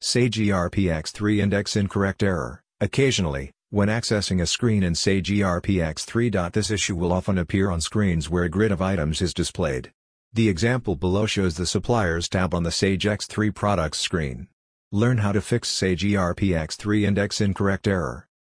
Sage ERPX3 Index Incorrect Error Occasionally, when accessing a screen in Sage ERPX3. This issue will often appear on screens where a grid of items is displayed. The example below shows the Suppliers tab on the Sage X3 products screen. Learn how to fix Sage ERPX3 Index Incorrect Error.